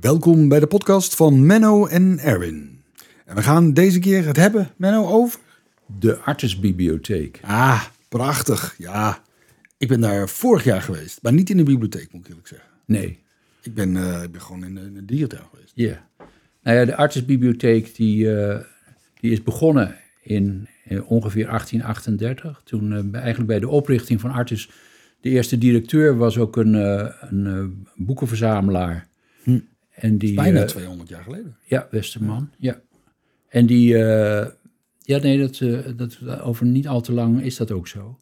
Welkom bij de podcast van Menno en Erwin. En we gaan deze keer het hebben, Menno, over... De Artesbibliotheek. Ah, prachtig. Ja, ik ben daar vorig jaar geweest. Maar niet in de bibliotheek, moet ik eerlijk zeggen. Nee, Ik ben, eh, ik ben gewoon in de, in de dierentuin geweest. ja. Nou ja, de Artesbibliotheek die, eh, die is begonnen in, eh, ongeveer 1838. Toen eigenlijk bij de oprichting van Artes, de eerste directeur was ook een, een boekenverzamelaar. En die, Bijna eh, 200 jaar geleden. Ja, Westerman, ja. En die, eh, ja nee, dat, eh, dat, over niet al te lang is dat ook zo.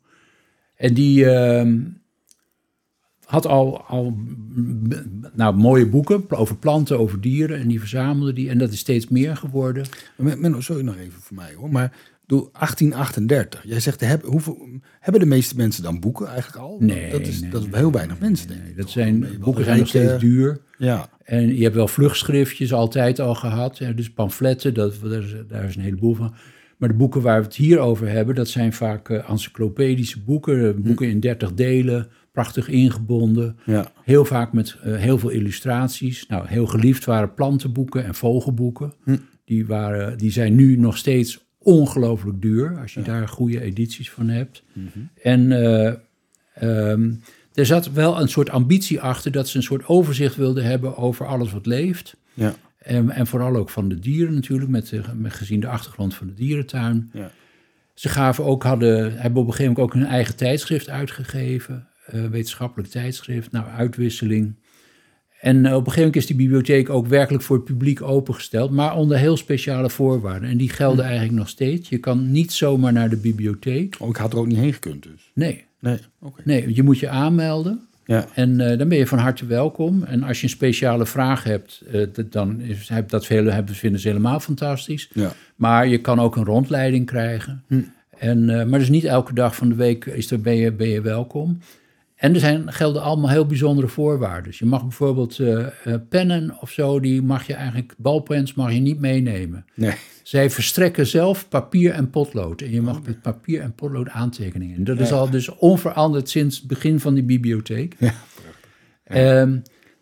En die ehm, had al, al nou, mooie boeken over planten, over dieren. En die verzamelde die. En dat is steeds meer geworden. Menno, sorry nog even voor mij hoor. Maar door 1838, jij zegt, heb, hoeveel, hebben de meeste mensen dan boeken eigenlijk al? Nee, dat is, nee, dat is heel weinig mensen, denk Nee, ik. dat toch? zijn, boeken zijn nog steeds duur. Ja, En je hebt wel vluchtschriftjes altijd al gehad. Dus pamfletten, dat, daar, is, daar is een heleboel van. Maar de boeken waar we het hier over hebben, dat zijn vaak eh, encyclopedische boeken. eh, Boeken in 30 delen, prachtig ingebonden. ja. Heel vaak met eh, heel veel illustraties. Nou, heel geliefd waren plantenboeken en vogelboeken. Die, waren, die zijn nu nog steeds ongelooflijk duur, als je daar goede edities van hebt. En eh, ehm, er zat wel een soort ambitie achter dat ze een soort overzicht wilden hebben over alles wat leeft. ja. En, en vooral ook van de dieren natuurlijk, met, de, met gezien de achtergrond van de dierentuin. Ja. Ze gaven ook, hadden, hebben op een gegeven moment ook hun eigen tijdschrift uitgegeven. eh, wetenschappelijk tijdschrift, nou, uitwisseling. En eh, op een gegeven moment is die bibliotheek ook werkelijk voor het publiek opengesteld, maar onder heel speciale voorwaarden. En die gelden eigenlijk nog steeds. Je kan niet zomaar naar de bibliotheek. Oh, ik had er ook niet heen gekund dus. Nee, Nee, nee je moet je aanmelden. Ja, En eh, dan ben je van harte welkom. En als je een speciale vraag hebt, eh, dan is, heb, dat hebben, vinden ze helemaal fantastisch. ja. Maar je kan ook een rondleiding krijgen. En, eh, maar dus niet elke dag van de week is er, ben, je, ben je welkom. En er zijn, gelden allemaal heel bijzondere voorwaarden. Dus je mag bijvoorbeeld eh, eh, pennen of zo, die mag je eigenlijk, balpens mag je niet meenemen. Nee. Zij verstrekken zelf papier en potlood. En je mag met papier en potlood aantekeningen. En dat is Ja. al dus onveranderd sinds het begin van die bibliotheek. Ja, Ehm,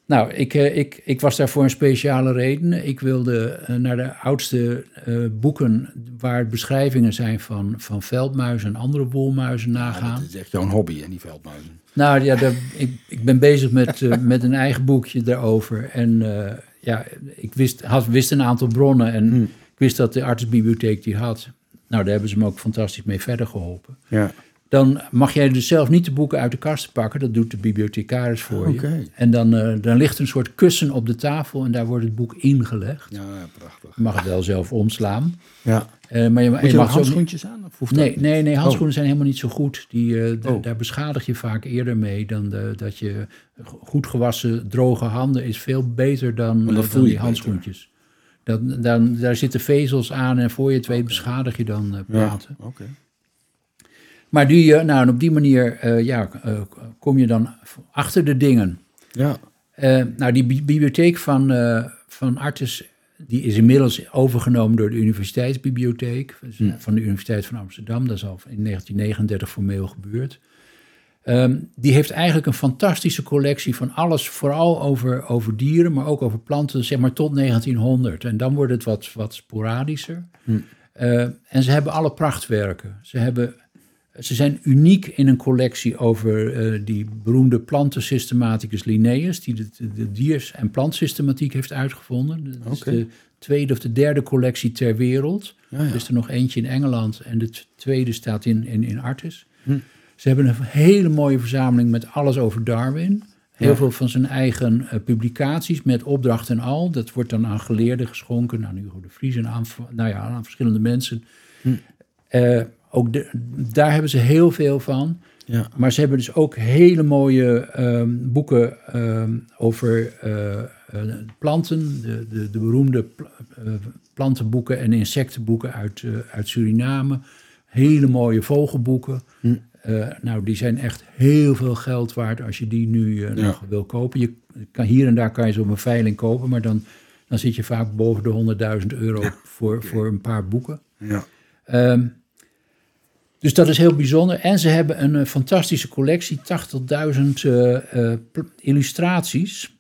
nou, ik, eh, ik, ik was daar voor een speciale reden. Ik wilde naar de oudste boeken waar beschrijvingen zijn van, van veldmuizen en andere woelmuizen nagaan. Dat is echt jouw hobby, hè, die veldmuizen. Nou ja, daar, ik, ik ben bezig met, eh, met een eigen boekje daarover. En eh, ja, ik wist, had, wist een aantal bronnen en Hmm. ik wist dat de artsbibliotheek die had. Nou, daar hebben ze me ook fantastisch mee verder geholpen. Ja. Dan mag jij dus zelf niet de boeken uit de kast pakken. Dat doet de bibliothecaris voor je. En dan, eh, dan ligt een soort kussen op de tafel en daar wordt het boek ingelegd. Ja, ja, prachtig. Je mag het wel zelf omslaan. Ja. Eh, maar je, Moet je je mag niet- handschoentjes aan? Of hoeft dat Nee, nee, nee, handschoenen zijn helemaal niet zo goed. Die, eh, Oh. Daar beschadig je vaak eerder mee dan de- dat je goed gewassen, droge handen is veel beter dan, dan eh, voel dan je die handschoentjes. Dan, dan, daar zitten vezels aan en voor je het weet beschadig je dan eh, Ja, platen. oké. Maar die, eh, nou, en op die manier eh, ja, eh, kom je dan achter de dingen. Ja. Eh, nou, die bi- bibliotheek van, eh, van Artes die is inmiddels overgenomen door de Universiteitsbibliotheek van de Universiteit van Amsterdam. Dat is al in 1939 formeel gebeurd. Ehm, die heeft eigenlijk een fantastische collectie van alles, vooral over, over dieren, maar ook over planten, zeg maar tot 1900. En dan wordt het wat, wat sporadischer. Eh, en ze hebben alle prachtwerken. Ze, hebben, ze zijn uniek in een collectie over eh, die beroemde plantensystematicus Linnaeus, die de, de diers- en plantsystematiek heeft uitgevonden. Dat is de tweede of de derde collectie ter wereld. Ja, ja. Er is er nog eentje in Engeland en de tweede staat in, in, in Artis. Hm. Ze hebben een hele mooie verzameling met alles over Darwin. Heel Ja. veel van zijn eigen eh, publicaties met opdracht en al. Dat wordt dan aan geleerden geschonken, aan Hugo de Vries en aan, nou ja, aan verschillende mensen. Hm. Eh, ook de- daar hebben ze heel veel van. Ja. Maar ze hebben dus ook hele mooie ehm, boeken ehm, over eh, eh, planten. De, de, de beroemde eh, plantenboeken en insectenboeken uit, uit Suriname. Hele mooie vogelboeken. Hm. Nou, die zijn echt heel veel geld waard als je die nu Ja. nog wil kopen. Je kan, hier en daar kan je ze op een veiling kopen, maar dan, dan zit je vaak boven de 100.000 euro voor, voor een paar boeken. Ja. Ehm, dus dat is heel bijzonder. En ze hebben een eh, fantastische collectie, 80.000 eh, eh, illustraties.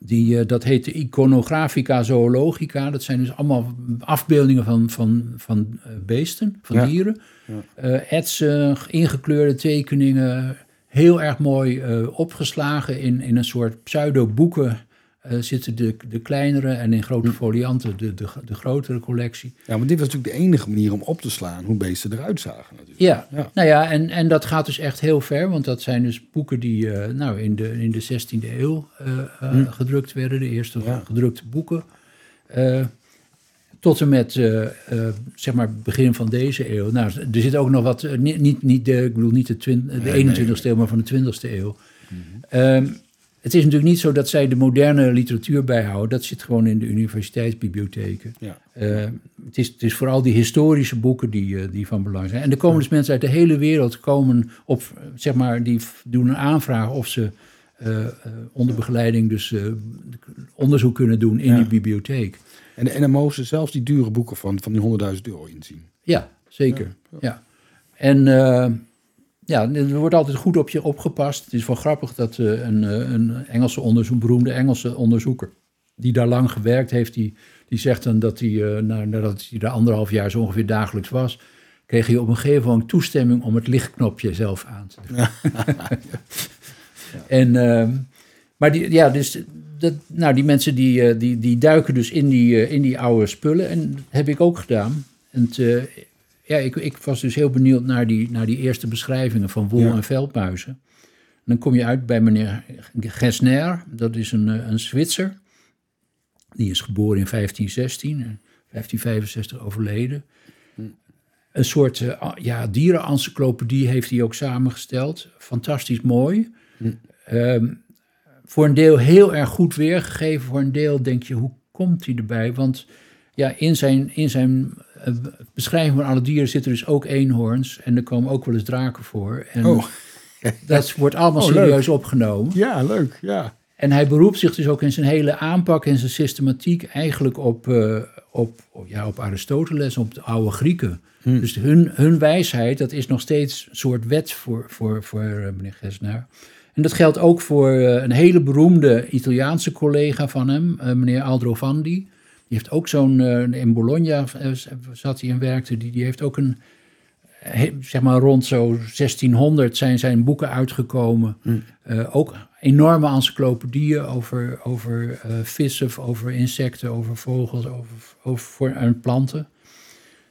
Die, dat heet de Iconographica Zoologica. Dat zijn dus allemaal afbeeldingen van, van, van beesten, van Ja. dieren. Ja. Etsen, ingekleurde tekeningen. Heel erg mooi opgeslagen in, in een soort pseudo-boeken. Eh, zitten de, de kleinere en in grote folianten de, de, de grotere collectie. Ja, want dit was natuurlijk de enige manier om op te slaan hoe beesten eruit zagen. Natuurlijk. Ja, Ja. nou ja, en, en dat gaat dus echt heel ver, want dat zijn dus boeken die eh, nou, in, de, in de 16e eeuw eh, eh, gedrukt werden, de eerste Ja. gedrukte boeken. Tot en met zeg maar begin van deze eeuw. Nou, er zit ook nog wat, niet, niet, niet de, ik bedoel niet de, de Nee, nee. 21ste eeuw, maar van de 20ste eeuw. Ehm, het is natuurlijk niet zo dat zij de moderne literatuur bijhouden. Dat zit gewoon in de universiteitsbibliotheken. Ja. Eh, het, is, het is vooral die historische boeken die, eh, die van belang zijn. En er komen dus mensen uit de hele wereld komen op, zeg maar, die doen een aanvraag of ze eh, onder begeleiding dus onderzoek kunnen doen in Ja. die bibliotheek. En, en dan mogen ze zelfs die dure boeken van, van die 100.000 euro inzien. Ja, zeker. Ja. En ja, er wordt altijd goed op je opgepast. Het is wel grappig dat eh, een, eh, een Engelse onderzoek, beroemde Engelse onderzoeker, die daar lang gewerkt heeft, die, die zegt dan dat hij, na- nadat hij er anderhalf jaar zo ongeveer dagelijks was, kreeg hij op een gegeven moment toestemming om het lichtknopje zelf aan te doen. En, ehm, maar die, ja, dus dat, nou, die mensen die, die, die duiken dus in die, in die oude spullen. En dat heb ik ook gedaan. En het, ja, ik, ik was dus heel benieuwd naar die, naar die eerste beschrijvingen van wol- Ja. en veldmuizen. En dan kom je uit bij meneer Gesner. Dat is een, eh, een Zwitser. Die is geboren in 1516 en 1565 overleden. Een soort eh, ja, dierenencyclopedie heeft hij ook samengesteld. Fantastisch mooi. Ehm, voor een deel heel erg goed weergegeven. Voor een deel denk je, hoe komt hij erbij? Want ja, in zijn, in zijn eh, beschrijving van alle dieren zitten dus ook eenhoorns. En er komen ook wel eens draken voor. En Oh. dat wordt allemaal Oh, leuk. serieus opgenomen. Ja, leuk. Ja. En hij beroept zich dus ook in zijn hele aanpak en zijn systematiek eigenlijk op, eh, op, ja, op Aristoteles, op de oude Grieken. Dus hun, hun wijsheid, dat is nog steeds een soort wet voor, voor, voor eh, meneer Gesner. En dat geldt ook voor een hele beroemde Italiaanse collega van hem, meneer Aldrovandi. Die heeft ook zo'n, eh, in Bologna eh, zat hij en werkte, die, die heeft ook een, he- zeg maar rond zo 1600 zijn zijn boeken uitgekomen. Eh, ook enorme encyclopedieën over, over eh, vissen, over insecten, over vogels, over, over voor, en planten.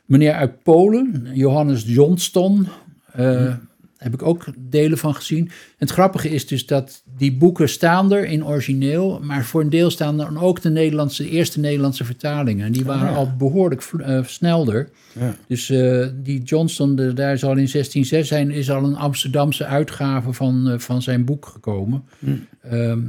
Meneer uit Polen, Johannes Johnston, eh, heb ik ook delen van gezien. En het grappige is dus dat die boeken staan er in origineel, maar voor een deel staan er ook de, Nederlandse, de eerste Nederlandse vertalingen. En die waren ja. al behoorlijk eh, snelder. Ja. Dus eh, die Johnston, de- daar is al in 1606 zijn, is al een Amsterdamse uitgave van, eh, van zijn boek gekomen. Ehm,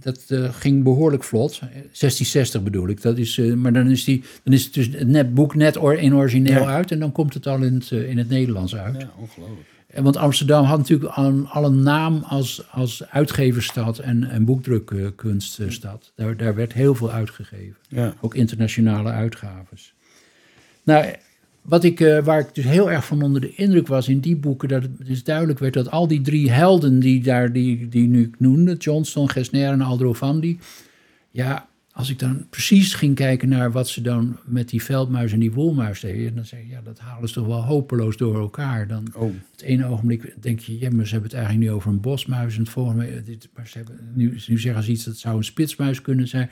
dat ging behoorlijk vlot. 1660 bedoel ik. Dat is, maar dan is, die, dan is het dus het net, boek net or- in origineel Ja. uit en dan komt het al in het, in het Nederlands uit. ja, ongelooflijk. Want Amsterdam had natuurlijk al een, al een naam als, als uitgeversstad en, en boekdrukkunststad. Daar, daar werd heel veel uitgegeven. Ja. Ook internationale uitgaves. Nou, wat ik, eh, waar ik dus heel erg van onder de indruk was in die boeken, dat het dus duidelijk werd dat al die drie helden die daar, die, die nu ik noemde, Johnston, Gesner en Aldrovandi, ja, als ik dan precies ging kijken naar wat ze dan met die veldmuis en die wolmuis deden, dan zei ik, ja, dat halen ze toch wel hopeloos door elkaar. Dan Oh. het ene ogenblik denk je, ja, maar ze hebben het eigenlijk nu over een bosmuis. En het volgende, eh, dit, maar ze hebben, nu, nu zeggen ze iets, dat zou een spitsmuis kunnen zijn.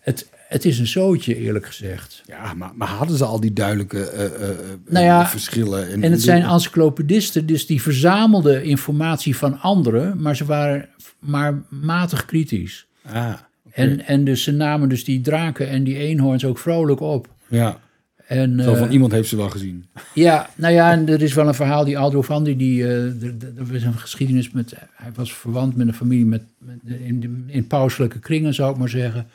Het, het is een zootje, eerlijk gezegd. Ja, maar, maar hadden ze al die duidelijke eh, Nou ja, verschillen? En het zijn encyclopedisten, dus die verzamelden informatie van anderen, maar ze waren maar matig kritisch. Ah, En, en dus ze namen dus die draken en die eenhoorns ook vrolijk op. ja. En, Zo van eh, iemand heeft ze wel gezien. Ja, nou ja, en er is wel een verhaal, die Aldo van die, die eh, er, was een geschiedenis met, hij was verwant met een familie met, met, in, in pauselijke kringen, zou ik maar zeggen.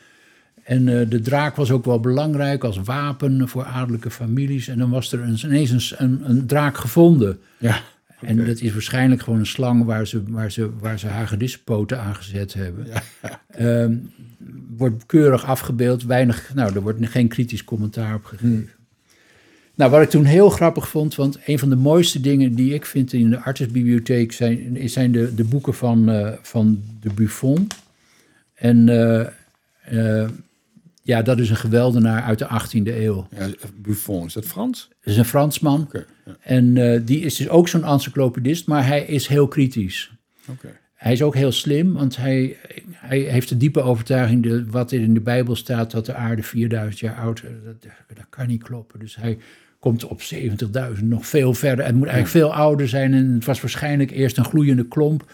En eh, de draak was ook wel belangrijk als wapen voor adellijke families. En dan was er een, ineens een, een, een draak gevonden. Ja. En dat is waarschijnlijk gewoon een slang waar ze, waar ze, waar ze hagedispoten aangezet hebben. Ehm, wordt keurig afgebeeld, weinig, nou, er wordt geen kritisch commentaar op gegeven. Nou, wat ik toen heel grappig vond, want een van de mooiste dingen die ik vind in de artsenbibliotheek zijn, zijn de, de boeken van, eh, van de Buffon. En uh, ja, dat is een geweldenaar uit de 18e eeuw. Ja, Buffon, is dat Frans? Dat is een Fransman. Okay, En die is dus ook zo'n encyclopedist, maar hij is heel kritisch. Okay. Hij is ook heel slim, want hij, hij heeft de diepe overtuiging dat wat er in de Bijbel staat, dat de aarde 4000 jaar oud is. Dat, dat kan niet kloppen. Dus hij komt op 70.000 nog veel verder. Het moet eigenlijk veel ouder zijn en het was waarschijnlijk eerst een gloeiende klomp.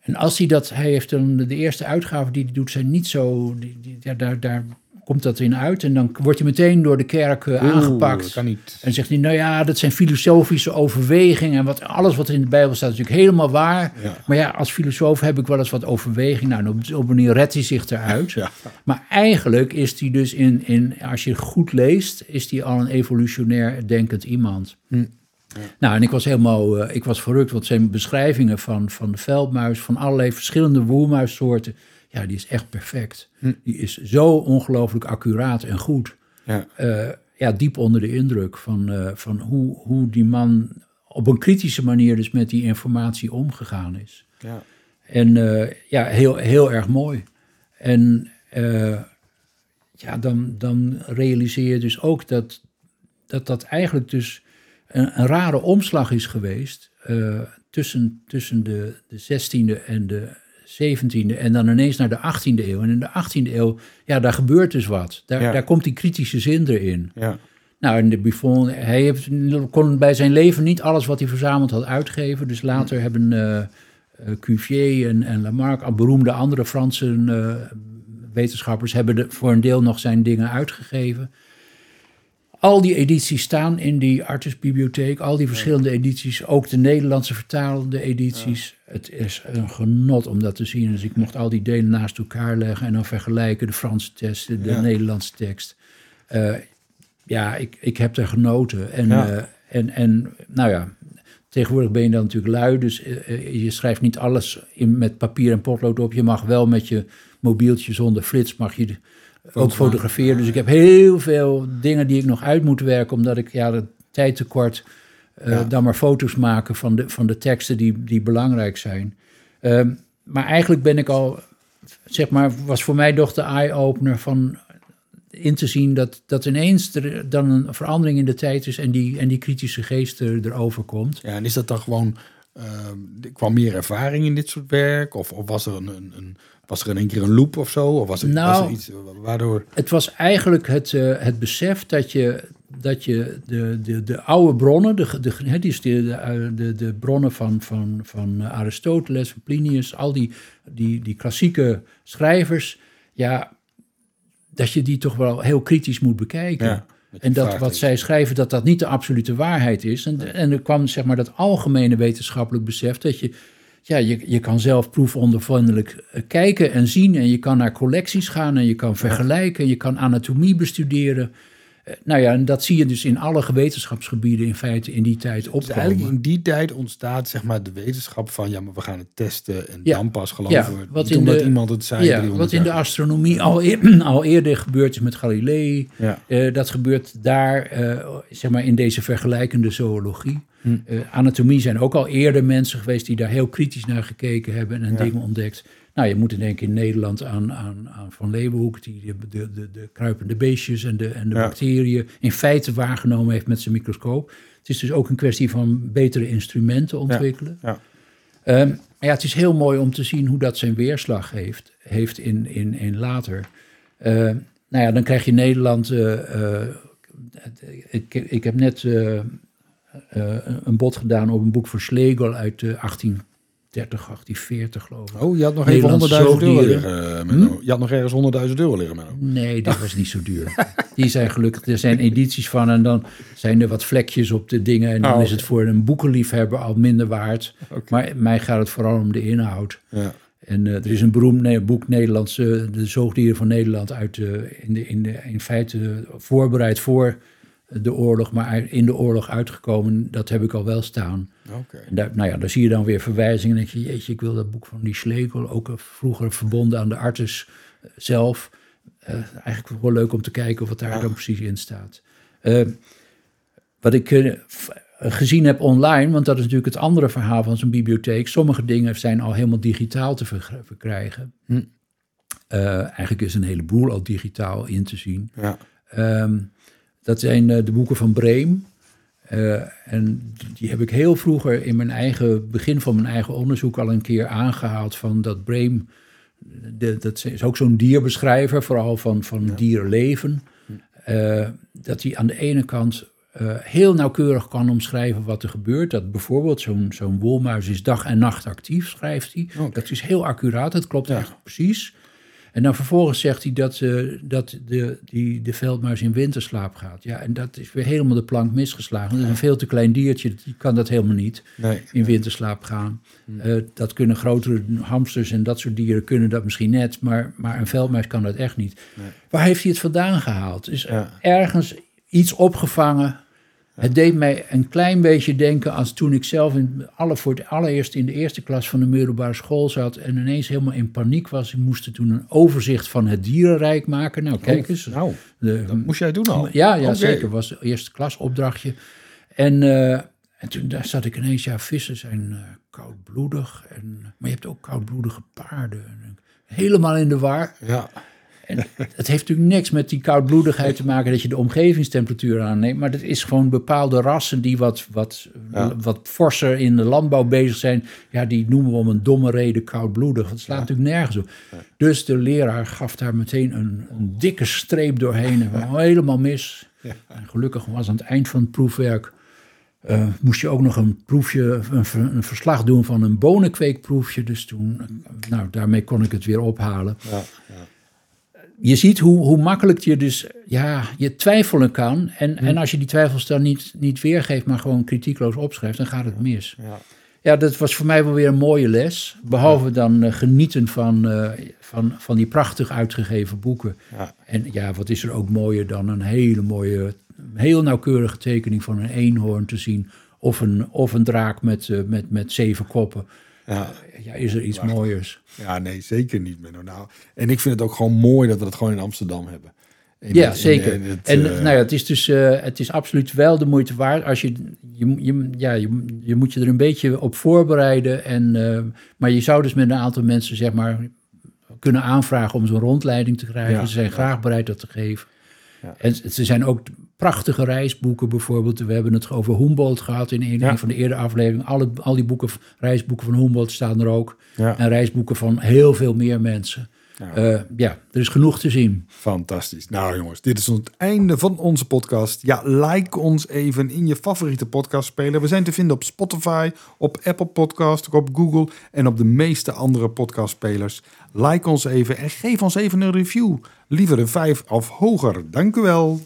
En als hij dat, hij heeft dan de eerste uitgaven die hij doet, zijn niet zo, die, daar, daar komt dat in uit. En dan wordt hij meteen door de kerk uh, aangepakt. Kan niet. En zegt hij, nou ja, dat zijn filosofische overwegingen. En wat, alles wat er in de Bijbel staat is natuurlijk helemaal waar. Ja. Maar ja, als filosoof heb ik wel eens wat overweging. Nou, op zo'n manier redt hij zich eruit. Ja. Maar eigenlijk is hij dus, in, in, als je goed leest, is hij al een evolutionair denkend iemand. Hm. Nou, en ik was helemaal, uh, ik was verrukt, want zijn beschrijvingen van, van de veldmuis, van allerlei verschillende woelmuissoorten, ja, die is echt perfect. Hm. Die is zo ongelooflijk accuraat en goed. Ja. Uh, ja, diep onder de indruk van, uh, van hoe, hoe die man op een kritische manier dus met die informatie omgegaan is. Ja. En ja, heel, heel erg mooi. En ja, dan, dan realiseer je dus ook dat dat, dat eigenlijk dus een, een rare omslag is geweest tussen, tussen de, de 16e en de 17e en dan ineens naar de 18e eeuw. En in de 18e eeuw, ja, daar gebeurt dus wat. Daar, Ja. daar komt die kritische zin erin. Ja. Nou, en de Buffon, hij heeft, kon bij zijn leven niet alles wat hij verzameld had uitgeven. Dus later hebben eh, eh, Cuvier en, en Lamarck, al beroemde andere Franse eh, wetenschappers, hebben de, voor een deel nog zijn dingen uitgegeven. Al die edities staan in die artistbibliotheek, al die verschillende edities, ook de Nederlandse vertaalde edities. Het is een genot om dat te zien. Dus ik mocht al die delen naast elkaar leggen en dan vergelijken, de Franse tekst, de Ja. Nederlandse tekst. Eh, ja, ik, ik heb er genoten. En, Ja. eh, en, en nou ja, tegenwoordig ben je dan natuurlijk lui, dus eh, je schrijft niet alles in, met papier en potlood op. Je mag wel met je mobieltje zonder flits, mag je ook maken. fotograferen. Dus ik heb heel veel dingen die ik nog uit moet werken, omdat ik ja, de tijd tekort eh, Ja. dan maar foto's maken van de, van de teksten die, die belangrijk zijn. Ehm, maar eigenlijk ben ik al, zeg maar, was voor mij toch de eye-opener van in te zien dat, dat ineens er dan een verandering in de tijd is en die, en die kritische geest er, erover komt. Ja, en is dat dan gewoon, er kwam meer ervaring in dit soort werk? Of, of was, er een, een, een- was er in één keer een loop of zo? Of was er, Nou, was er iets waardoor... Het was eigenlijk het, eh, het besef dat je, dat je de, de, de oude bronnen, de, de, de, de, de, bronnen van, van, van Aristoteles, van Plinius, al die, die, die klassieke schrijvers, ja, dat je die toch wel heel kritisch moet bekijken. Ja, En dat wat zij schrijven, dat dat niet de absolute waarheid is. En, en er kwam zeg maar dat algemene wetenschappelijk besef dat je, ja, je, je kan zelf proefondervindelijk eh, kijken en zien. En je kan naar collecties gaan en je kan vergelijken. En je kan anatomie bestuderen. Eh, Nou ja, en dat zie je dus in alle wetenschapsgebieden in feite in die tijd Dus opkomen. eigenlijk in die tijd ontstaat zeg maar de wetenschap van... ja, maar we gaan het testen en Ja. dan pas geloven Ja, we in omdat de- iemand het zei ja, 300 wat in de astronomie al, eer- al eerder gebeurd is met Galilei. Ja. Eh, dat gebeurt daar, eh, zeg maar, in deze vergelijkende zoologie. Hm. Anatomie zijn ook al eerder mensen geweest die daar heel kritisch naar gekeken hebben en Ja. dingen ontdekt. Nou, je moet denken in Nederland aan, aan, aan Van Leeuwenhoek, die de, de, de, de kruipende beestjes en de, en de Ja. bacteriën in feite waargenomen heeft met zijn microscoop. Het is dus ook een kwestie van betere instrumenten ontwikkelen. Ja. Ehm, ja, het is heel mooi om te zien hoe dat zijn weerslag heeft, heeft in, in, in later. Eh, nou ja, dan krijg je Nederland. eh, eh, ik, ik heb net eh, een bod gedaan op een boek van Schlegel uit eh, 1830, 1840 geloof ik. Oh, je had nog even 100.000 Nederlandse euro liggen, eh, Menno. Je had nog ergens 100.000 euro liggen, Menno. Nee, dat was niet zo duur. Die zijn gelukkig, er zijn edities van en dan zijn er wat vlekjes op de dingen. En dan Oh, is het voor een boekenliefhebber al minder waard. Maar mij gaat het vooral om de inhoud. Ja. En eh, er is een beroemd boek Nederlandse, de zoogdieren van Nederland uit de, in, de, in, de, in feite voorbereid voor de oorlog, maar in de oorlog uitgekomen. Dat heb ik al wel staan. Daar, nou ja, daar zie je dan weer verwijzingen. En denk je, jeetje, ik wil dat boek van die Schlegel, ook vroeger verbonden aan de artis eh, zelf. Eh, eigenlijk wel leuk om te kijken wat daar Ja. dan precies in staat. Eh, wat ik gezien heb online, want dat is natuurlijk het andere verhaal van zo'n bibliotheek. Sommige dingen zijn al helemaal digitaal te verkrijgen. Hm. Eigenlijk is een heleboel al digitaal in te zien. Ja. Ehm, dat zijn de boeken van Breem. Eh, en die heb ik heel vroeger in mijn eigen begin van mijn eigen onderzoek al een keer aangehaald. Van dat Breem, de, dat is ook zo'n dierbeschrijver, vooral van, van dierenleven. Eh, dat hij aan de ene kant eh, heel nauwkeurig kan omschrijven wat er gebeurt. Dat bijvoorbeeld zo'n zo'n wolmuis is dag en nacht actief, schrijft hij. Dat is heel accuraat, dat klopt Ja. echt precies. En dan vervolgens zegt hij dat, eh, dat de, die, de veldmuis in winterslaap gaat. Ja, en dat is weer helemaal de plank misgeslagen. Dat is een veel te klein diertje, die kan dat helemaal niet Nee. in winterslaap gaan. Eh, dat kunnen grotere hamsters en dat soort dieren kunnen dat misschien net, maar, maar een veldmuis kan dat echt niet. Waar heeft hij het vandaan gehaald? Is Ja. ergens iets opgevangen. Het deed mij een klein beetje denken als toen ik zelf in alle, voor het allereerst in de eerste klas van de middelbare school zat en ineens helemaal in paniek was. Ik moest toen een overzicht van het dierenrijk maken. Nou, kijk eens. Nou, De, dat moest jij doen al. ja, ja Oké. zeker. was het eerste klasopdrachtje. En, eh, en toen daar zat ik ineens, ja, vissen zijn eh, koudbloedig. En, maar je hebt ook koudbloedige paarden. En, helemaal in de war. Ja. En het heeft natuurlijk niks met die koudbloedigheid te maken dat je de omgevingstemperatuur aanneemt. Maar dat is gewoon bepaalde rassen die wat, wat, Ja. wat forser in de landbouw bezig zijn. Ja, die noemen we om een domme reden koudbloedig. Dat slaat natuurlijk nergens op. Dus de leraar gaf daar meteen een, een dikke streep doorheen. En helemaal mis. En gelukkig was aan het eind van het proefwerk. eh, moest je ook nog een proefje, een, een verslag doen van een bonenkweekproefje. Dus toen, nou, daarmee kon ik het weer ophalen Ja. ja. Je ziet hoe, hoe makkelijk je dus ja, je twijfelen kan. En, en als je die twijfels dan niet, niet weergeeft, maar gewoon kritiekloos opschrijft, dan gaat het mis. Ja. Ja, dat was voor mij wel weer een mooie les. Behalve dan eh, genieten van, eh, van, van die prachtig uitgegeven boeken. Ja. En ja, wat is er ook mooier dan een hele mooie, heel nauwkeurige tekening van een eenhoorn te zien. Of een, of een draak met, eh, met, met zeven koppen. Ja. Ja, is er iets mooiers? Ja, nee, zeker niet, Menno. Nou, en ik vind het ook gewoon mooi dat we dat gewoon in Amsterdam hebben. In- Ja, in- zeker. in het, en eh, nou ja, het is dus eh, het is absoluut wel de moeite waard als je je, je, ja, je, je moet je er een beetje op voorbereiden. En, eh, maar je zou dus met een aantal mensen zeg maar kunnen aanvragen om zo'n rondleiding te krijgen. Ja, Ze zijn ja. graag bereid dat te geven. Ja. En ze zijn ook prachtige reisboeken bijvoorbeeld. We hebben het over Humboldt gehad in een, Ja. van de eerdere afleveringen. Alle, al die boeken, reisboeken van Humboldt staan er ook. Ja. En reisboeken van heel veel meer mensen. Ja. Eh, ja, er is genoeg te zien. Fantastisch. Nou jongens, dit is het einde van onze podcast. Ja, like ons even in je favoriete podcastspeler. We zijn te vinden op Spotify, op Apple Podcast, op Google en op de meeste andere podcastspelers. Like ons even en geef ons even een review. Liever een 5 of hoger. Dank u wel.